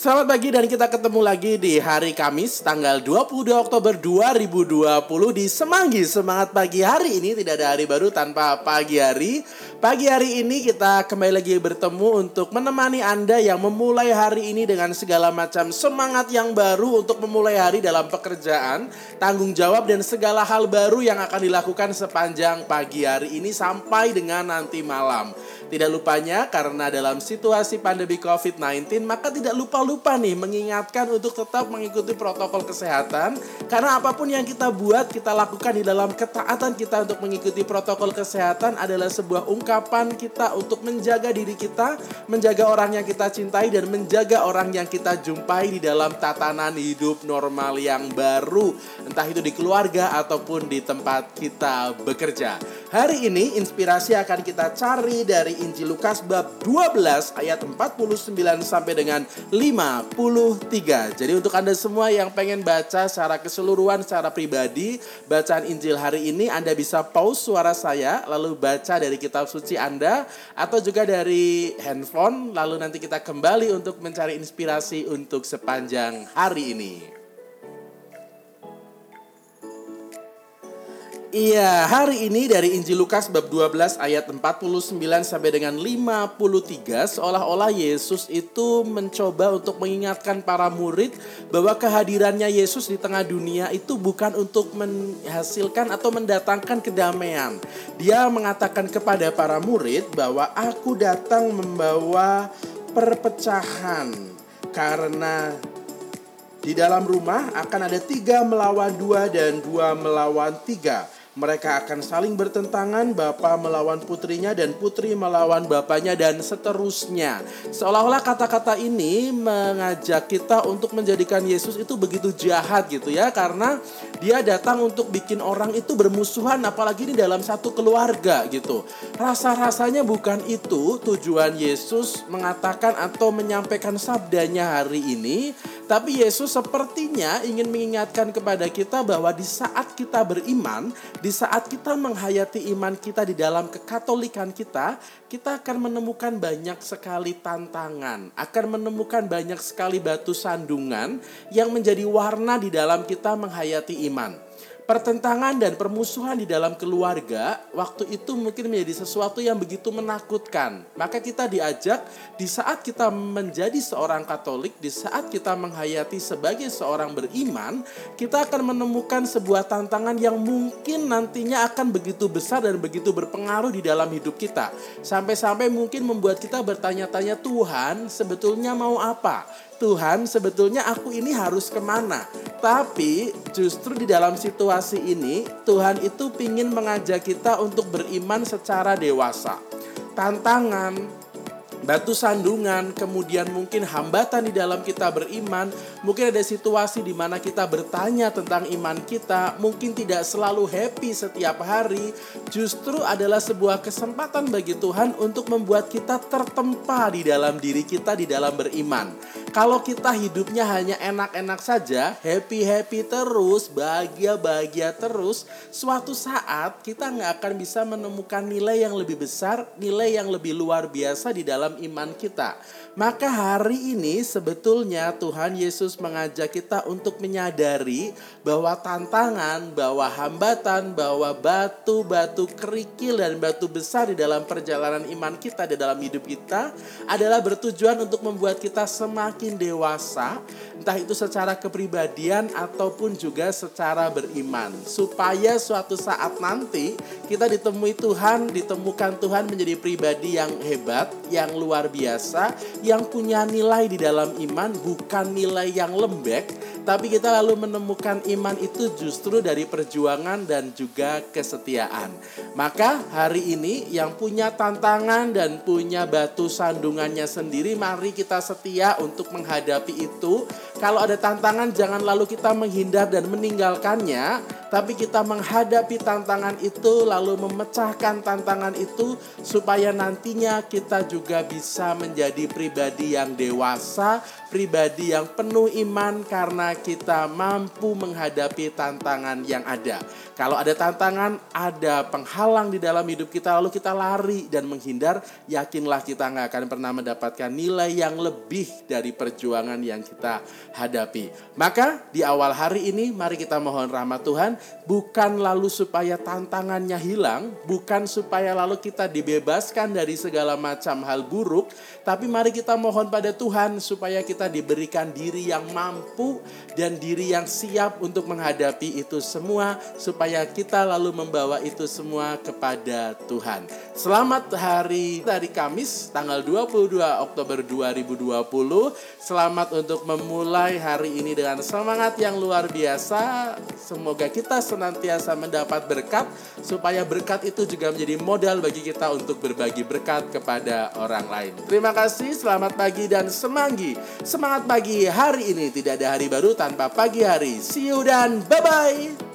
Selamat pagi dan kita ketemu lagi di hari Kamis tanggal 22 Oktober 2020 di Semanggi. Semangat pagi hari ini tidak ada hari baru tanpa pagi hari. Pagi hari ini kita kembali lagi bertemu untuk menemani Anda yang memulai hari ini dengan segala macam semangat yang baru untuk memulai hari dalam pekerjaan, tanggung jawab dan segala hal baru yang akan dilakukan sepanjang pagi hari ini sampai dengan nanti malam. Tidak lupanya karena dalam situasi pandemi COVID-19 maka tidak lupa-lupa nih mengingatkan untuk tetap mengikuti protokol kesehatan karena apa pun yang kita buat kita lakukan di dalam ketaatan kita untuk mengikuti protokol kesehatan adalah sebuah ungkapan kita untuk menjaga diri kita, menjaga orang yang kita cintai dan menjaga orang yang kita jumpai di dalam tatanan hidup normal yang baru entah itu di keluarga ataupun di tempat kita bekerja. Hari ini inspirasi akan kita cari dari Injil Lukas bab 12 ayat 49 sampai dengan 53. Jadi untuk Anda semua yang pengen baca secara keseluruhan secara pribadi bacaan Injil hari ini Anda bisa pause suara saya lalu baca dari kitab suci Anda atau juga dari handphone lalu nanti kita kembali untuk mencari inspirasi untuk sepanjang hari ini. Iya, hari ini dari Injil Lukas bab 12 ayat 49 sampai dengan 53 seolah-olah Yesus itu mencoba untuk mengingatkan para murid bahwa kehadirannya Yesus di tengah dunia itu bukan untuk menghasilkan atau mendatangkan kedamaian. Dia mengatakan kepada para murid bahwa aku datang membawa perpecahan karena di dalam rumah akan ada tiga melawan dua dan dua melawan tiga mereka akan saling bertentangan, bapak melawan putrinya dan putri melawan bapaknya dan seterusnya. Seolah-olah kata-kata ini mengajak kita untuk menjadikan Yesus itu begitu jahat gitu ya karena dia datang untuk bikin orang itu bermusuhan apalagi ini dalam satu keluarga gitu. Rasa-rasanya bukan itu tujuan Yesus mengatakan atau menyampaikan sabdanya hari ini, tapi Yesus sepertinya ingin mengingatkan kepada kita bahwa di saat kita beriman, di saat kita menghayati iman kita di dalam kekatolikan kita, kita akan menemukan banyak sekali tantangan, akan menemukan banyak sekali batu sandungan yang menjadi warna di dalam kita menghayati iman pertentangan dan permusuhan di dalam keluarga waktu itu mungkin menjadi sesuatu yang begitu menakutkan. Maka kita diajak di saat kita menjadi seorang Katolik, di saat kita menghayati sebagai seorang beriman, kita akan menemukan sebuah tantangan yang mungkin nantinya akan begitu besar dan begitu berpengaruh di dalam hidup kita. Sampai-sampai mungkin membuat kita bertanya-tanya Tuhan sebetulnya mau apa? Tuhan sebetulnya aku ini harus ke mana. Tapi justru di dalam situasi ini Tuhan itu ingin mengajak kita untuk beriman secara dewasa. Tantangan, batu sandungan, kemudian mungkin hambatan di dalam kita beriman, mungkin ada situasi di mana kita bertanya tentang iman kita, mungkin tidak selalu happy setiap hari, justru adalah sebuah kesempatan bagi Tuhan untuk membuat kita tertempa di dalam diri kita di dalam beriman. Kalau kita hidupnya hanya enak-enak saja, happy-happy terus, bahagia-bahagia terus, suatu saat kita nggak akan bisa menemukan nilai yang lebih besar, nilai yang lebih luar biasa di dalam iman kita. Maka hari ini sebetulnya Tuhan Yesus mengajak kita untuk menyadari bahwa tantangan, bahwa hambatan, bahwa batu-batu kerikil dan batu besar di dalam perjalanan iman kita di dalam hidup kita adalah bertujuan untuk membuat kita semakin dewasa, entah itu secara kepribadian ataupun juga secara beriman. Supaya suatu saat nanti kita ditemui Tuhan, ditemukan Tuhan menjadi pribadi yang hebat, yang luar biasa, yang punya nilai di dalam iman bukan nilai yang lembek, tapi kita lalu menemukan iman itu justru dari perjuangan dan juga kesetiaan. Maka hari ini yang punya tantangan dan punya batu sandungannya sendiri, mari kita setia untuk menghadapi itu. Kalau ada tantangan jangan lalu kita menghindar dan meninggalkannya, tapi kita menghadapi tantangan itu lalu memecahkan tantangan itu supaya nantinya kita juga bisa menjadi pribadi yang dewasa, pribadi yang penuh iman karena kita mampu menghadapi tantangan yang ada. Kalau ada tantangan, ada penghalang di dalam hidup kita, lalu kita lari dan menghindar, yakinlah kita nggak akan pernah mendapatkan nilai yang lebih dari perjuangan yang kita hadapi. Maka di awal hari ini, mari kita mohon rahmat Tuhan, bukan lalu supaya tantangannya hilang, bukan supaya lalu kita dibebaskan dari segala macam hal buruk, tapi mari kita mohon pada Tuhan supaya kita diberikan diri yang mampu dan diri yang siap untuk menghadapi itu semua, supaya kita lalu membawa itu semua kepada Tuhan. Selamat hari hari Kamis tanggal 22 Oktober 2020. Selamat untuk memulai hari ini dengan semangat yang luar biasa. Semoga kita senantiasa mendapat berkat supaya berkat itu juga menjadi modal bagi kita untuk berbagi berkat kepada orang lain. Terima kasih, selamat pagi dan semanggi. Semangat pagi hari ini tidak ada hari baru tanpa pagi hari. See you dan bye-bye.